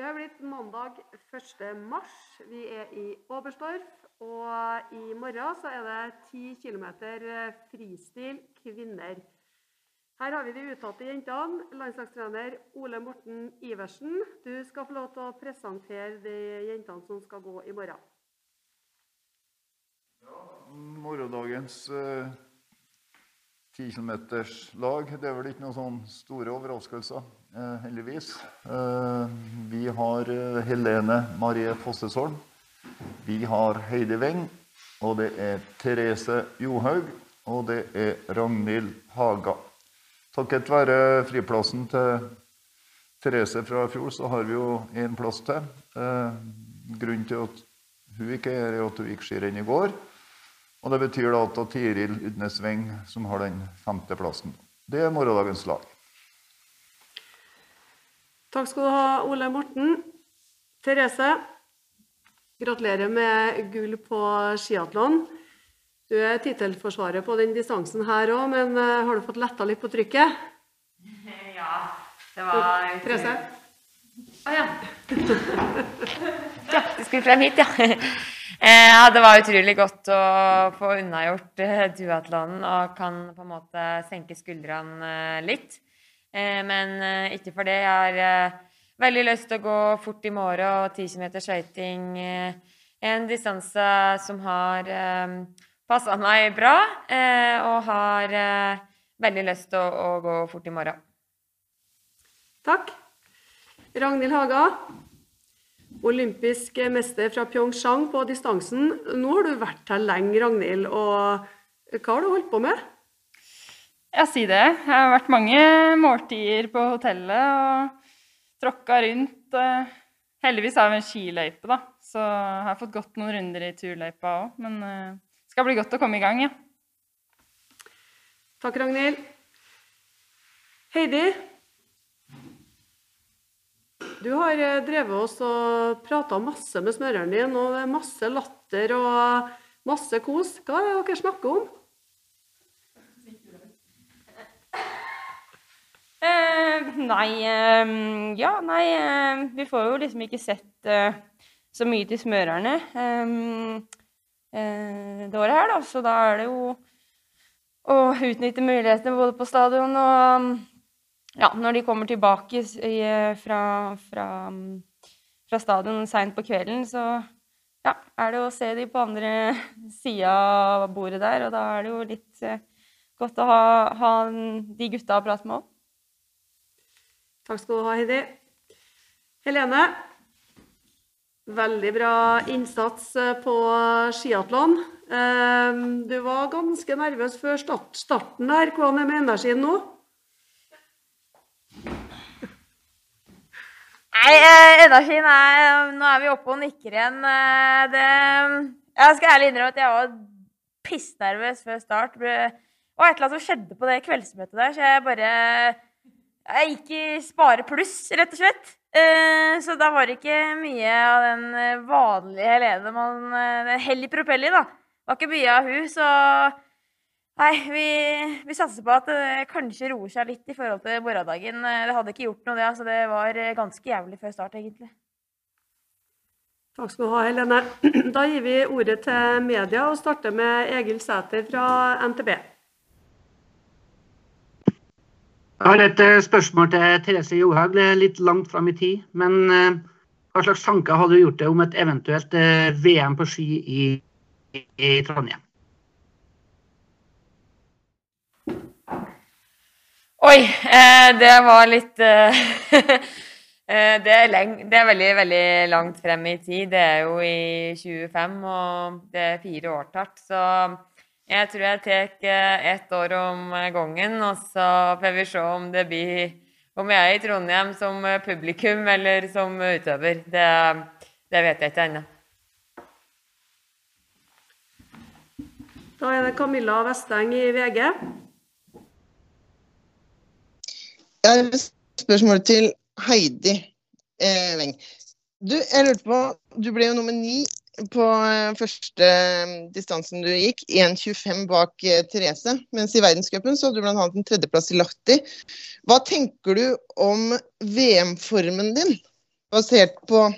Det har blitt mandag 1. mars. Vi er i Oberstdorf. Og i morgen så er det 10 km fristil kvinner. Her har vi de uttalte jentene. Landslagstrener Ole Morten Iversen, du skal få lov til å presentere de jentene som skal gå i morgen. Ja, morgendagens uh, 10 km-lag, det er vel ikke noen sånne store overraskelser. Eh, heldigvis. Eh, vi har eh, Helene Marie Fossesholm. Vi har Heidi Weng. Og det er Therese Johaug. Og det er Ragnhild Haga. Takket være friplassen til Therese fra i fjor, så har vi jo én plass til. Grunnen til at hun ikke er, er at hun gikk skirenn i går. Og det betyr da at Tiril Udnesveng som har den femteplassen. Det er morgendagens lag. Takk skal du ha, Ole Morten. Therese, gratulerer med gull på skiatlon. Du er tittelforsvarer på den distansen her òg, men uh, har du fått letta litt på trykket? Ja, det var Therese? Å ah, ja. ja. Du skulle frem hit, ja. Eh, ja. Det var utrolig godt å få unnagjort uh, duatlonen og kan på en måte senke skuldrene litt. Eh, men eh, ikke for det. Jeg har eh, veldig lyst til å gå fort i morgen og 10 km skøyting. En distanse som har passa meg bra, og har veldig lyst til å, gå fort i morgen. Takk. Ragnhild Haga, olympisk mester fra Pyeongchang på distansen. Nå har du vært her lenge, Ragnhild. og Hva har du holdt på med? Ja, si det. Jeg har vært mange måltider på hotellet og tråkka rundt. Heldigvis har vi en skiløype, da, så jeg har fått gått noen runder i turløypa òg. Men det uh, skal bli godt å komme i gang, ja. Takk, Ragnhild. Heidi, du har eh, drevet oss og prata masse med smøreren din, og det er masse latter og masse kos. Hva er det dere snakker om? Eh, nei eh, Ja, nei eh, Vi får jo liksom ikke sett eh, så mye til smørerne eh, det året her, da. Så da er det jo å utnytte mulighetene både på stadion og ja, når de kommer tilbake i, fra, fra, fra, stadion seint på kvelden, så ja, er det å se de på andre sida av bordet der. Og da er det jo litt godt å ha, ha de gutta å prate med òg. Takk skal du ha, Heidi. Helene, veldig bra innsats eh, på skiatlon. Eh, du var ganske nervøs før starten der. Hvordan er med energien nå? Nei, eh, energien er Nå er vi oppe og nikker igjen. Det, jeg skal ærlig innrømme at jeg var pissnervøs før start. Var et eller annet som skjedde på det kveldsmøtet der, så jeg bare jeg gikk i Spare pluss, rett og slett. Eh, så da var det ikke mye av den eh, vanlige Helene man Den Hell i propell da. Det var ikke mye av hun, så Nei, vi, vi satser på at det kanskje roer seg litt i forhold til morgendagen. Det hadde ikke gjort noe, det. Altså det var ganske jævlig før start, egentlig. Takk skal du ha, Helene. Da gir vi ordet til media og starter med Egil Sæter fra NTB. Jeg har et eh, spørsmål til Therese Johaug. Det er litt langt fram i tid. Men hva slags tanker hadde du gjort deg om et eventuelt VM på ski i, i Trondheim? Oi, eh, det var litt eh, det, er det, er veldig, veldig langt frem i tid. Det er jo i 25, og det er fire år tatt. Så jeg tror jeg tar eh, ett år om gangen, og så får vi se om det blir om jeg er i Trondheim som publikum eller som utøver. Det, det vet jeg ikke ennå. Da er det Camilla Vesteng i VG. Jeg har et spørsmål til Heidi eh, Weng. Du, jeg lurte på, du ble jo nummer ni på eh, første eh, distansen du gikk, 1,25 bak eh, Therese. Mens i verdenscupen så hadde du bl.a. en tredjeplass i Lahti. Hva tenker du om VM-formen din? basert på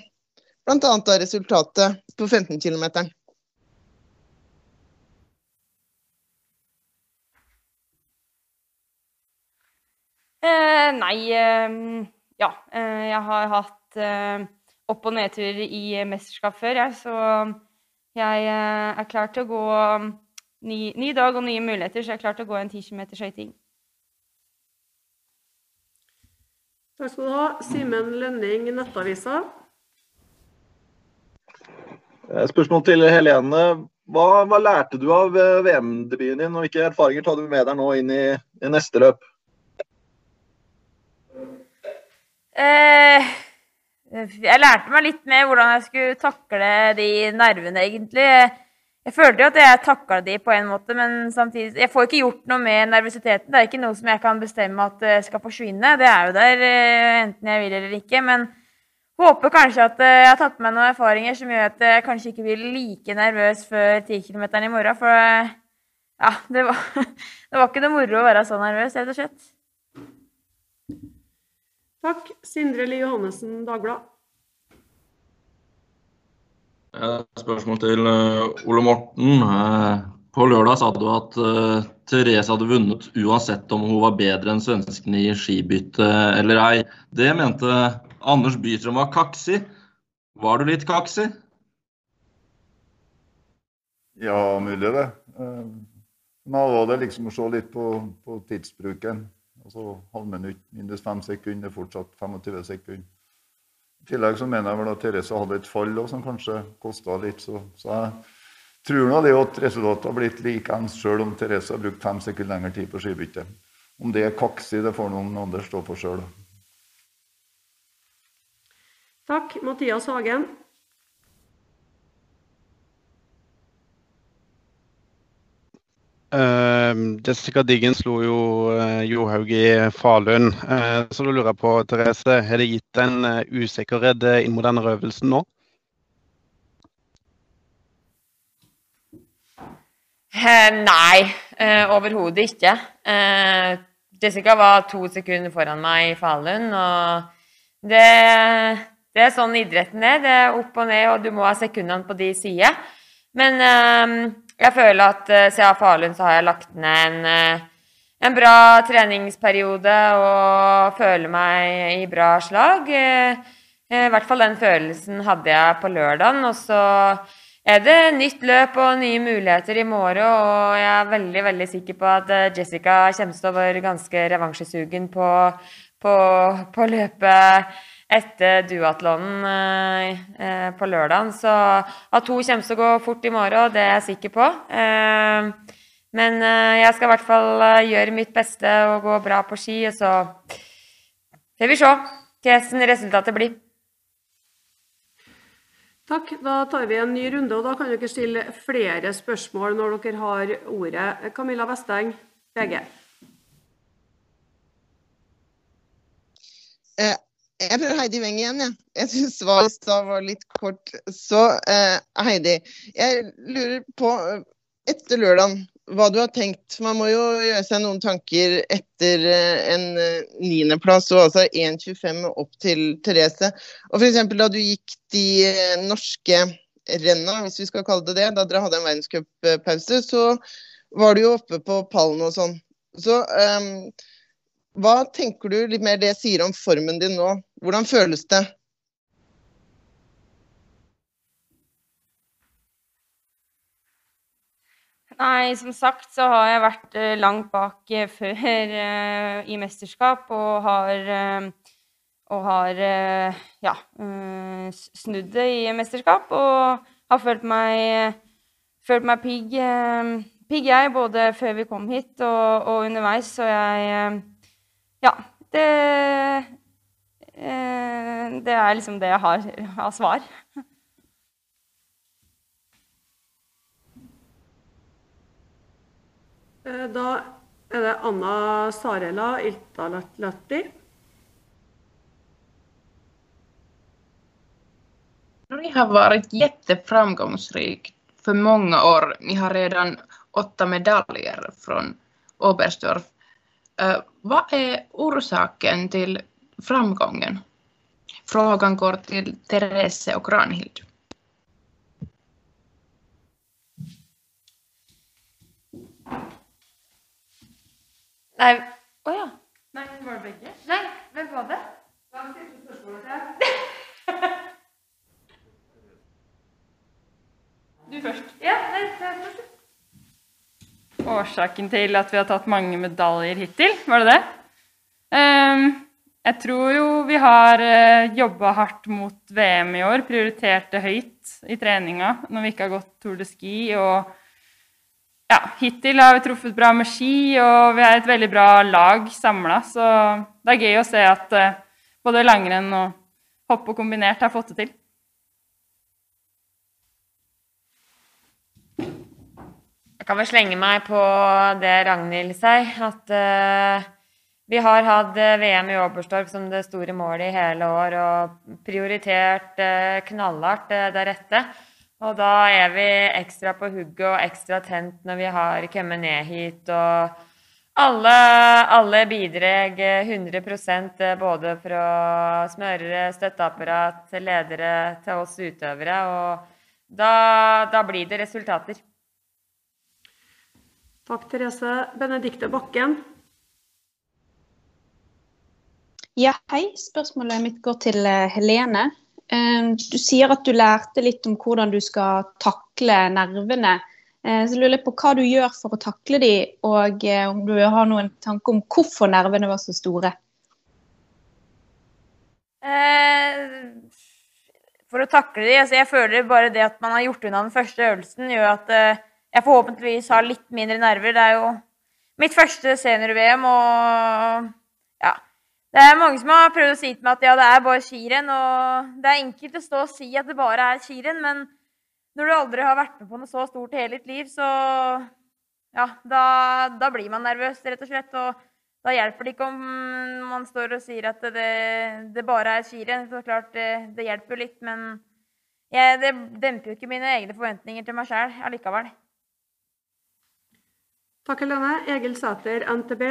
bl.a. resultatet på 15 km? Eh, nei eh, Ja. Eh, jeg har hatt eh, opp- og nedtur i mesterskap før, jeg, så jeg er klar til å gå um, ny, ny dag og nye muligheter, så jeg er klar til å gå en 10 km skøyting. Takk skal du ha. Simen Lønning, Nettavisa. Spørsmål til Helene. Hva, hva lærte du av VM-debuten din, og hvilke erfaringer tar du med deg nå inn i, i neste løp? Eh, jeg lærte meg litt mer hvordan jeg skulle takle de nervene, egentlig. Jeg følte jo at jeg takla de på en måte, men samtidig Jeg får ikke gjort noe med nervøsiteten. Det er ikke noe som jeg kan bestemme at jeg skal forsvinne. Det er jo der eh, enten jeg vil eller ikke. Men håper kanskje at eh, jeg har tatt med meg noen erfaringer som gjør at jeg kanskje ikke blir like nervøs før 10 km i morgen. For eh, ja, det var, det var ikke noe moro å være så nervøs, rett og slett. Takk. Sindre Lie Johannessen, Dagbladet. Spørsmål til eh, Ole Morten. Eh, På lørdag sa du at eh, Therese hadde vunnet uansett om hun var bedre enn svenskene i skibytte eller ei. Det mente Anders Bystrøm var kaksig. Var du litt kaksig? Ja, mulig det. Men Nå var det liksom å se litt på, på tidsbruken. Altså halvminutt minus fem sekunder, fortsatt 25 sekunder. I tillegg så mener jeg vel at Therese hadde et fall også, som kanskje kosta litt. Så, så jeg tror nå det at resultatet har blitt likeens, sjøl om Therese har brukt fem sekunder lengre tid på skibytte. Om det er kaksi, det får noen andre stå for sjøl. Takk. Mathias Hagen. Eh, Jessica Diggen slo jo uh, Johaug i Falun. Eh, så da lurer på, Therese, har det gitt en uh, usikkerhet eh, inn mot denne øvelsen nå? Eh, nei, eh, overhodet ikke. Eh, Jessica var to sekunder foran meg i Falun, og det, det er sånn idretten er. Det er opp og ned, og du må ha sekundene på de sider. Men eh, jeg føler at uh, siden Falun så har jeg lagt ned en, eh, en bra treningsperiode og føler meg i bra slag. Eh, eh, I hvert fall den følelsen hadde jeg på lørdagen. Og så er det nytt løp og nye muligheter i morgen, og jeg er veldig veldig sikker på at eh, Jessica kommer til å være ganske revansjesugen på, på, på løpet etter duatlonen eh, eh, på lørdagen. Så at hun kommer til å gå fort i morgen, det er jeg sikker på. Eh, men jeg skal i hvert fall gjøre mitt beste og gå bra på ski, og så får vi se hvordan resultatet blir. Takk. Da tar vi en ny runde, og da kan dere stille flere spørsmål når dere har ordet. Camilla Vesteng, VG. Eh, jeg prøver Heidi Weng igjen, jeg. Jeg syns svaret i stad var litt kort. Så eh, Heidi, jeg lurer på eh, etter lørdagen hva du har tenkt. Man må jo gjøre seg noen tanker etter eh, en eh, niendeplass og altså 1,25 opp til Therese. Og f.eks. da du gikk de norske renna, hvis vi skal kalle det det, da dere hadde en verdenscuppause, så var du jo oppe på pallen og sånn. Så eh, hva tenker du litt mer det sier om formen din nå? Hvordan føles det? Nei, som sagt så har jeg vært eh, langt bak eh, før uh, i mesterskap og har uh, og har uh, ja, snudd det i mesterskap og har følt meg følt meg pigg, pigg jeg, både før vi kom hit og, og underveis, så jeg Ja, det eh, Det er liksom det jeg har av svar. Eh, Da er det Anna Sarela Iltalatti. Ni har varit jätteframgångsrik för många år. Ni har redan åtta medaljer från Oberstdorf. Eh, vad är orsaken till framgången? Frågan går till Therese och Ranhild. Nei Å ja. Nei, var det begge? Nei, hvem var det? Du først. Ja, nei, det først. Årsaken til at vi har tatt mange medaljer hittil, var det det? Ehm, jeg tror jo vi har uh, jobba hardt mot VM i år, prioritert det høyt i treninga når vi ikke har gått Tour de Ski. Og ja, hittil har vi truffet bra med ski, og vi er et veldig bra lag samla. Så det er gøy å se at uh, både langrenn og hopp og kombinert har fått det til. Jeg kan vel slenge meg på det Ragnhild sier, at uh, vi har hatt eh, VM i Oberstdorf som det store målet i hele år, og prioritert uh, knallhardt eh, deretter. Og da er vi ekstra på hugget og ekstra tent når vi har kommet ned hit. Og alle, alle bidrar 100% både fra smørere, støtteapparat, ledere til oss utøvere. Og da, da blir det resultater. Takk, Therese. Benedikte Bakken. Ja, hei. Spørsmålet mitt går til eh, Helene. Eh, Du sier at du lærte litt om hvordan du skal takle nervene. Så lurer jeg på hva du gjør for å takle de, og eh, om du har noen tanke om hvorfor nervene var så store. Eh, for å takle de, altså jeg føler bare det at man har gjort unna den første øvelsen, gjør at eh, jeg forhåpentligvis har litt mindre nerver. Det er jo mitt første senior-VM, og ja. Det er mange som har prøvd å si til meg at ja, det er bare skirenn, og det er enkelt å stå og si at det bare er skirenn, men når du aldri har vært med på noe så stort hele ditt liv, så ja, da, da blir man nervøs, rett og slett. Og da hjelper det ikke om man står og sier at det, det bare er skirenn. Så klart, det, det hjelper jo litt, men jeg, det demper jo ikke mine egne forventninger til meg sjøl allikevel. Takk, Helene. Egil Sæter, NTB.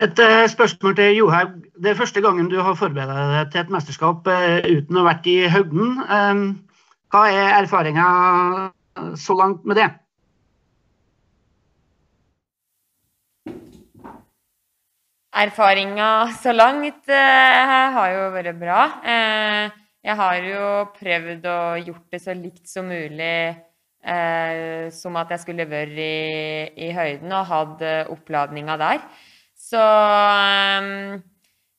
Et eh, spørsmål til Johaug. Det er første gangen du har forberedt deg til et mesterskap eh, uten å ha vært i høgden. Eh, Hva er erfaringa så langt med det? Erfaringa så langt eh, har jo vært bra. Eh, jeg har jo prøvd å gjort det så likt som mulig eh, som at jeg skulle vært i, i høyden og hatt eh, oppladninga der. Så eh,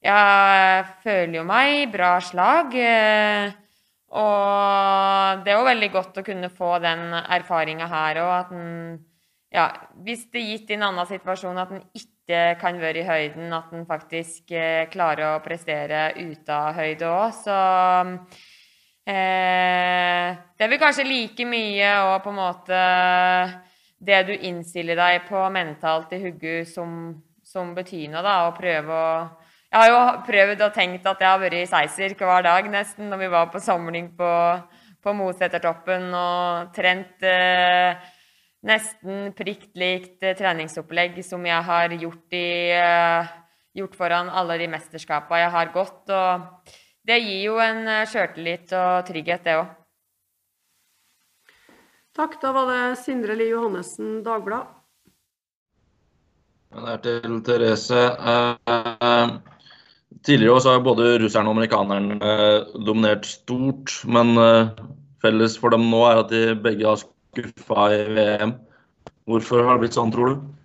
jeg føler jo meg i bra slag. og det er jo veldig godt å kunne få den erfaringa her òg, at en ja, hvis det er gitt i en annen situasjon at en ikke kan være i høyden, at en faktisk klarer å prestere ute av høyde òg, så eh, Det vel kanskje like mye og på en måte det du innstiller deg på mentalt i hodet som, som betyr noe, da, og prøve å Jeg har jo prøvd og tenkt at jeg har vært i Seiser hver dag nesten når vi var på samling på, på Mosetertoppen og trent eh, nesten prikt likt eh, treningsopplegg som jeg har gjort, i, eh, gjort foran alle de mesterskapene jeg har gått. Og det gir jo en eh, sjøltillit og trygghet, det òg. Takk. Da var det Sindre Li Johannessen, Dagbladet. Det er til Therese. Eh, tidligere år så har både russerne og amerikanerne eh, dominert stort, men eh, felles for dem nå er at de begge har skuffa i VM. Hvorfor har det blitt sånn, tror du?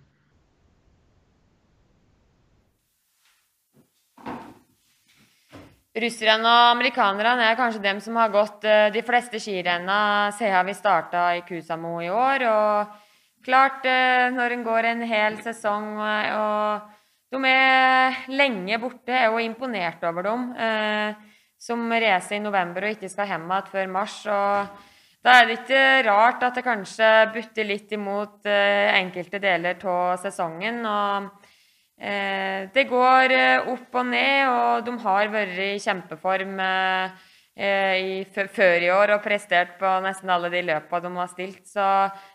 Russerne og amerikanerne er kanskje dem som har gått eh, de fleste skirenna siden vi starta i Kusamo i år. Og klart, eh, når en går en hel sesong eh, og de er lenge borte, er jo imponert over dem. Som reiser i november og ikke skal hjem igjen før mars. og da er det ikke rart at det kanskje butter litt imot enkelte deler av sesongen. og det går eh, opp og ned, og de har vært i kjempeform eh, før i år og prestert på nesten alle de løpene de har stilt. Så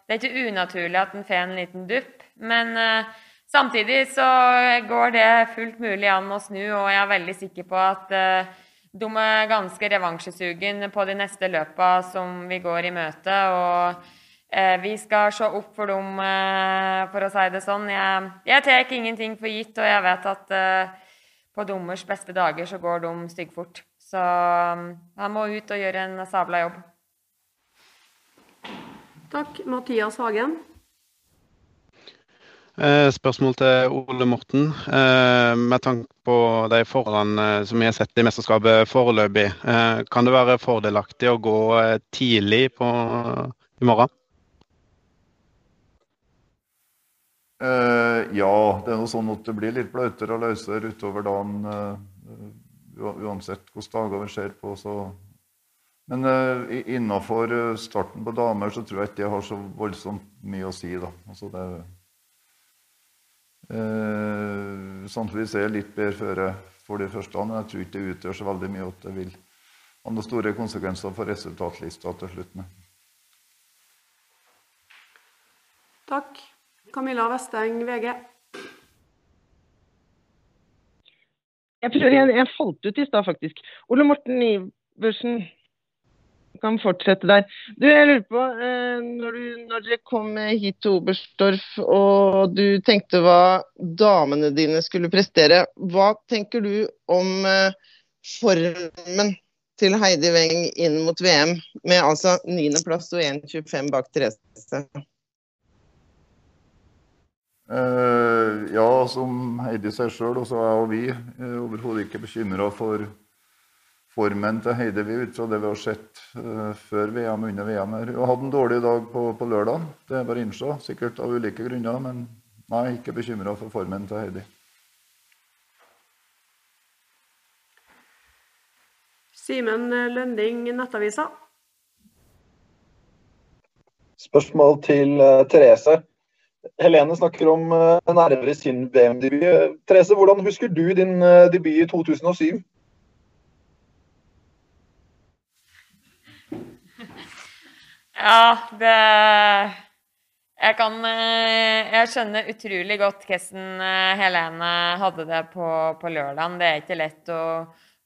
det er ikke unaturlig at en får en liten dupp. Men Samtidig så går det fullt mulig an å snu, og jeg er veldig sikker på at eh, de er ganske revansjesugen på de neste løpene som vi går i møte. Og eh, vi skal se opp for dem, eh, for å si det sånn. Jeg, jeg tar ingenting for gitt, og jeg vet at eh, på dommers beste dager så går de styggfort. Så han må ut og gjøre en sabla jobb. Takk. Mathias Hagen. Eh, Spørsmål til Ole Morten. Eh, Med tanke på de forholdene eh, som vi har sett i mesterskapet foreløpig, eh, kan det være fordelaktig å gå eh, tidlig på, i morgen? Eh, ja, det er noe sånn at det blir litt blautere og løsere utover dagen. eh, uansett hvilke dager vi ser på. Så. Men uh, innafor eh, starten på damer så tror jeg ikke det har så voldsomt mye å si. da. Altså det, eh, samtidig er jeg litt bedre føre for de første, men jeg tror ikke det utgjør så veldig mye at det vil ha noen store konsekvenser for resultatlista til slutt. Takk. Camilla Vesteng, VG. Jeg prøver jeg, Jeg falt ut i stad, faktisk. Ole Morten Iversen kan fortsette der. Du, jeg lurer på, eh, når, du, når dere kom hit til Oberstdorf og du tenkte hva damene dine skulle prestere, hva tenker du om eh, formen til Heidi Weng inn mot VM, med altså 9.-plass og 1,25 bak Therese? Eh, ja, som Heidi sier sjøl, og så er vi eh, overhodet ikke bekymra for formen til Heidi vi ut fra det vi har sett eh, før VM og under VM. her. Hun hadde en dårlig dag på, på lørdag, det er bare å innse. Sikkert av ulike grunner, men nei, ikke bekymra for formen til Heidi. Simen Lønding, Nettavisa. Spørsmål til Therese. Helene snakker om nærmere sin VM-debut. Therese, hvordan husker du din eh, debut i 2007? Ja, det Jeg kan eh, Jeg skjønner utrolig godt hvordan eh, Helene hadde det på, på lørdagen. Det er ikke lett å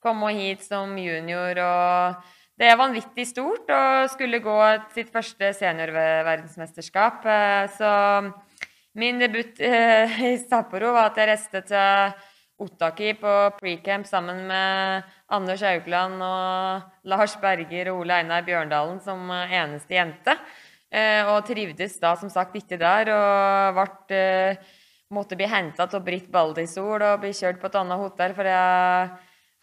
komme hit som junior, og det er vanvittig stort å skulle gå sitt første seniorverdensmesterskap. Eh, Så min debut eh, i Sapporo var at jeg reiste til Ottaki på pre-camp sammen med Anders Haugland og Lars Berger og Ole Einar Bjørndalen som eh, eneste jente. Eh, og trivdes da som sagt ikke der, og ble, eh, måtte bli henta av Britt Baldisol og bli kjørt på et annet hotell, for jeg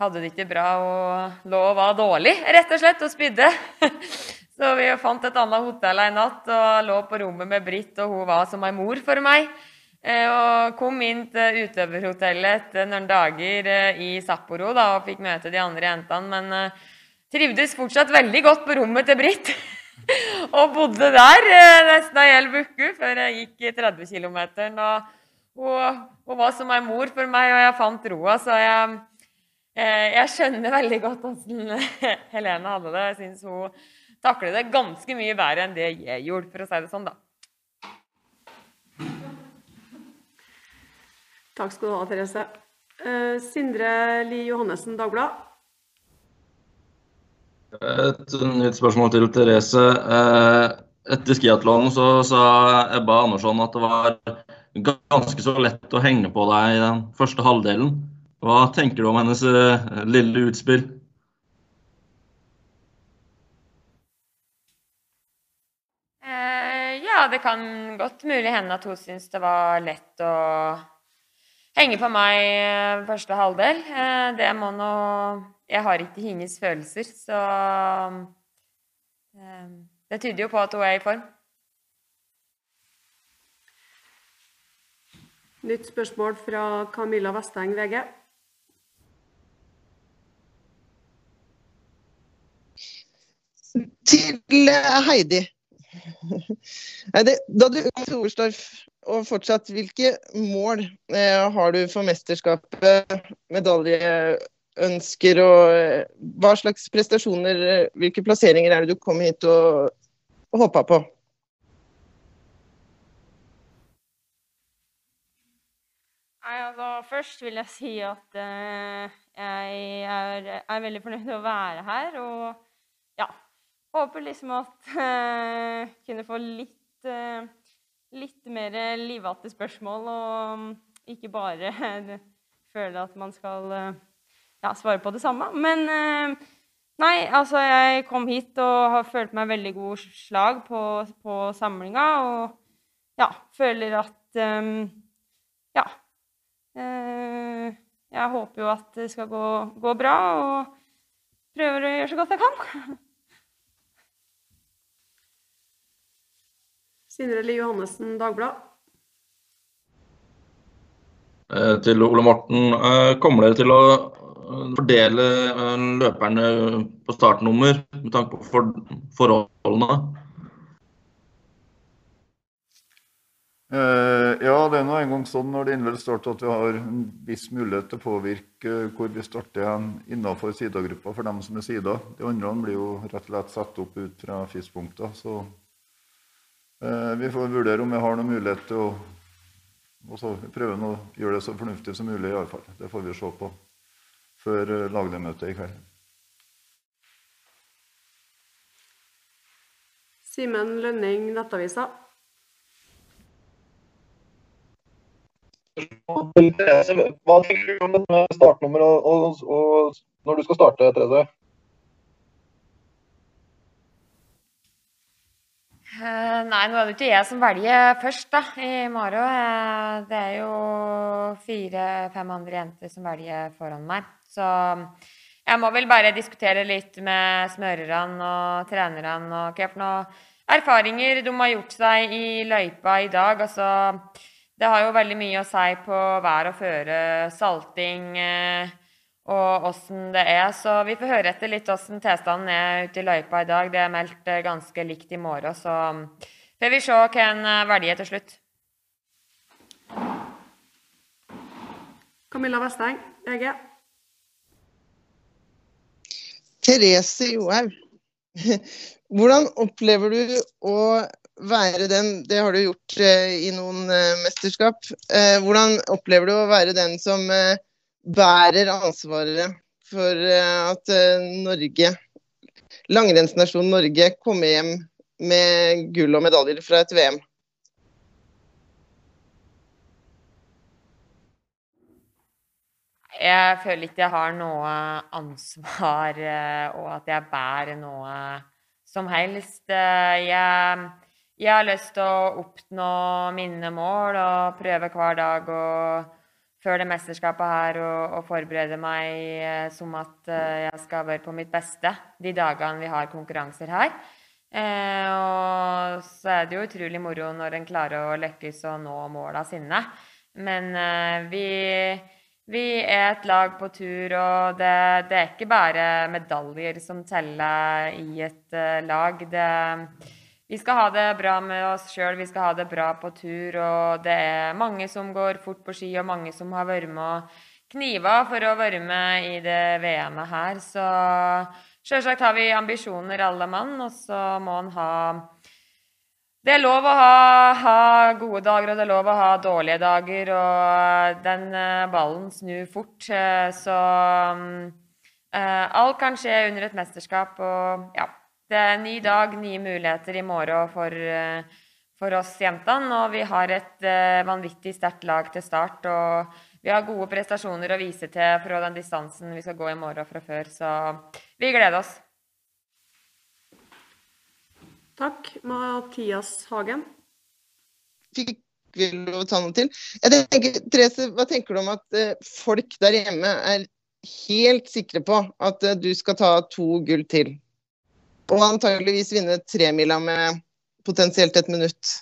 hadde det ikke bra og lå og var dårlig, rett og slett, og spydde. Så vi fant et annet hotell en natt og lå på rommet med Britt, og hun var som ei mor for meg. Eh, Og kom inn til utøverhotellet etter noen dager eh, i Sapporo da, og fikk møte de andre jentene. Men eh, trivdes fortsatt veldig godt på rommet til Britt. og bodde der nesten ei hel uke før jeg gikk 30 km. Og hun, hun var som ei mor for meg, og jeg fant roa. Så jeg, jeg skjønner veldig godt åssen Helene hadde det. Jeg synes hun takler det ganske mye bedre enn det jeg gjorde, for å si det sånn, da. Takk skal du ha, Therese. Uh, Sindre Li Johannessen, Dagbladet. Et nytt spørsmål til Therese. Eh, Etter skiatlonen så sa Ebba Andersson at det var ganske så lett å henge på deg i den første halvdelen. Hva tenker du om hennes eh, lille utspill? Eh, ja, det kan godt mulig hende at hun syns det var lett å henge på meg eh, første halvdel. Eh, det må nå Jeg har ikke hennes følelser, så eh, Det tyder jo på at hun er i form. Nytt spørsmål fra Camilla Vesteng, VG. Til Heidi. Heidi, Da du kom Oberstdorf og fortsatt, hvilke mål eh, har du for mesterskapet? Medaljeønsker og eh, hva slags prestasjoner, eh, hvilke plasseringer er det du kom hit og, og håpa på? Nei, altså, først vil jeg si at eh, jeg er, er veldig fornøyd med å være her. Og ja, håper liksom at uh, kunne få litt, uh, litt mer livatte spørsmål, og ikke bare føle at man skal eh, ja, svare på det samme. Men nei, altså jeg kom hit og har følt meg veldig god slag på, på samlinga, og ja, føler at um, ja. Jeg håper jo at det skal gå, gå bra, og prøver å gjøre så godt jeg kan. Sindre Lie Johannessen, Dagbladet. Eh, Til Ole Morten. eh, Kommer dere til å eh, fordele løperne på startnummer med tanke på forholdene? Eh, ja, det er nå engang sånn når det innledes starter at vi har en viss mulighet til å påvirke hvor vi starter hen innenfor sidagruppa for dem som er sida. De andre blir jo rett og slett satt opp ut fra FIS-punkter. Så vi får vurdere om vi har noen mulighet til å og så prøve å gjøre det så fornuftig som mulig, i alle fall. Det får vi se på før eh, lagmøtet i kveld. Simen Lønning, Nettavisa. Hva tenker du om dette med startnummer og, og, og når du skal starte, Therese? Nei, nå er det ikke jeg som velger først da, i morgen. Eh, Det er jo fire-fem andre jenter som velger foran meg. Så jeg må vel bare diskutere litt med smørerne og trenerne og hva noen erfaringer de har gjort seg i løypa i dag. Altså, det har jo veldig mye å si på vær og føre, salting eh, og åssen det er. Så vi får høre etter litt åssen tilstanden er ute i løypa i dag. Det er meldt eh, ganske likt i morgen, så får vi se hvem eh, velger til slutt. Camilla Vesteng, VG. Therese Johaug, hvordan opplever du å være den Det har du gjort eh, i noen eh, mesterskap. Hvordan opplever du å være den som bærer ansvaret for eh, at eh, Norge, langrennsnasjonen Norge, kommer hjem med gull og medaljer fra et VM? Jeg føler ikke jeg har noe ansvar, eh, og at jeg bærer noe som helst. Jeg, jeg har lyst til å oppnå mine mål og prøve hver dag å før det mesterskapet her og, og forberede meg eh, som at eh, jeg skal være på mitt beste de dagene vi har konkurranser her. Eh, og så er det jo utrolig moro når en klarer å lykkes og nå måla sine. Men eh, vi, vi er et lag på tur, og det, det er ikke bare medaljer som teller i et eh, lag. Det, vi skal ha det bra med oss sjøl, vi skal ha det bra på tur, og det er mange som går fort på ski, og mange som har vært med og kniva for å være med i det VM-et her. Så sjølsagt har vi ambisjoner, alle mann, og så må en ha Det er lov å ha, ha gode dager, og det er lov å ha dårlige dager, og den eh, ballen snur fort, eh, så um, Alt kan skje under et mesterskap, og ja. Det er en ny dag, nye muligheter i morgen for, eh, for oss jentene. Og vi har et eh, vanvittig sterkt lag til start. Og vi har gode prestasjoner å vise til fra den distansen vi skal gå i morgen fra før. Så vi gleder oss. Takk. Mathias Hagen. Fikk vi lov å ta noe til? Jeg tenker, Therese, hva tenker du om at eh, folk der hjemme er helt sikre på at du skal ta to gull til? Og antageligvis vinne tremila med potensielt et minutt.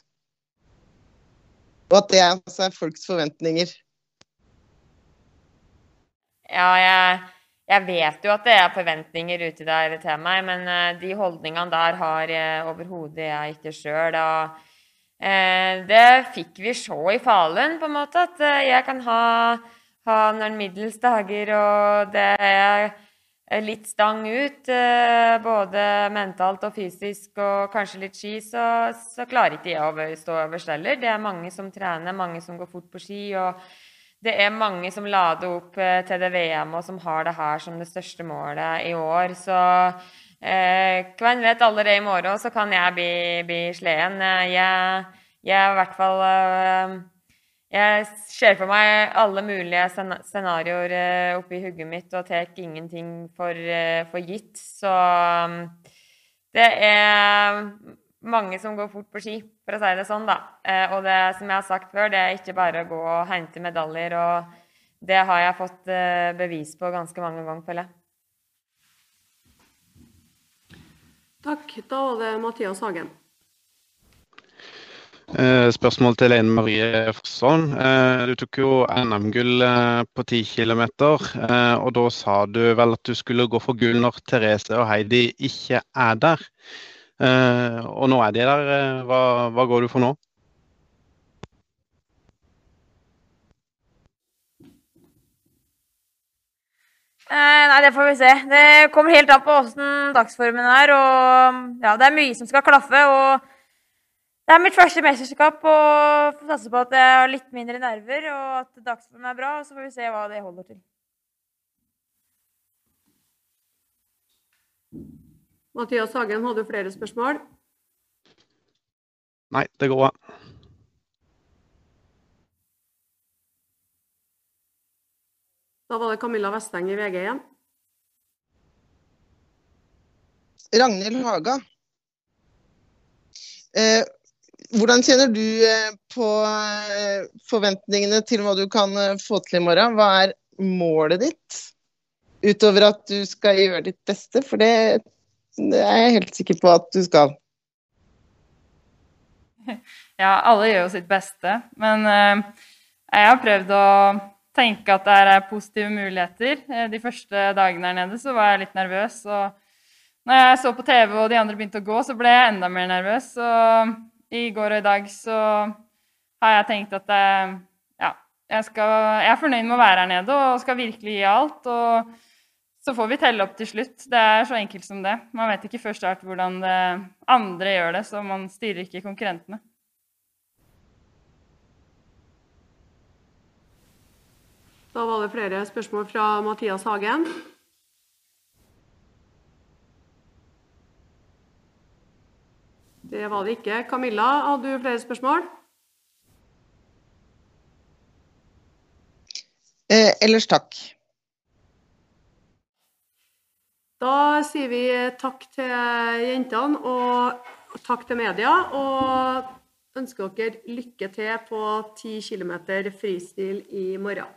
Og at det altså er folks forventninger. Ja, jeg, jeg vet jo at det er forventninger ute der til meg, men eh, de holdningene der har uh, overhodet jeg ikke sjøl. Uh, det fikk vi se i Falun, på en måte, at eh, jeg kan ha, ha noen middels dager, og det er litt stang ut, eh, både mentalt og fysisk, og kanskje litt ski, så, så klarer ikke jeg å stå øverst heller. Det er mange som trener, mange som går fort på ski. og det er mange som lader opp eh, til det VM, og som har det her som det største målet i år. Så eh, hvem vet allerede i morgen, så kan jeg bli, bli sleden. Jeg, jeg er i hvert fall eh, Jeg ser for meg alle mulige scena- scenarioer eh, oppi hugget mitt og tar ingenting for, eh, for gitt. Så um, det er mange som går fort på ski, for å si det sånn, da. Eh, og det som jeg har sagt før, det er ikke bare å gå og hente medaljer, og det har jeg fått bevis på ganske mange ganger, føler jeg. Takk. Da var det Mathias Hagen. Eh, Spørsmål til Leine Marie Fossholm. Eh, Du tok jo NM-gull eh, på 10 km, og da sa du vel at du skulle gå for gull når Therese og Heidi ikke er der. Og nå er de der. Hva, hva går du for nå? Nei, det får vi se. Det kommer helt an på åssen dagsformen er. Og ja, det er mye som skal klaffe. Og det er mitt første mesterskap, og får satse på at jeg har litt mindre nerver, og at dagsformen er bra. Og så får vi se hva det holder til. Mathias Hagen, hadde du flere spørsmål? Nei, det går bra. Da var det Camilla Vesteng i VG igjen. Ragnhild Haga. Eh, hvordan kjenner du eh, på eh, forventningene til hva du kan eh, få til i morgen? Hva er målet ditt? Utover at du skal gjøre ditt beste, for det, det er jeg helt sikker på at du skal. Ja, alle gjør jo sitt beste, men jeg har prøvd å tenke at det er positive muligheter. De første dagene her nede så var jeg litt nervøs. og når jeg så på TV og de andre begynte å gå, så ble jeg enda mer nervøs. Og i går og i dag så har jeg tenkt at jeg, ja, jeg, skal, jeg er fornøyd med å være her nede og skal virkelig gi alt. Og så får vi telle opp til slutt. Det er så enkelt som det. Man vet ikke før start hvordan det andre gjør det, så man styrer ikke konkurrentene. Da var det flere spørsmål fra Mathias Hagen. Det var det ikke. Camilla, hadde du flere spørsmål? Eh, ellers takk. Da sier vi takk til jentene og takk til media. Og ønsker dere lykke til på 10 km fristil i morgen.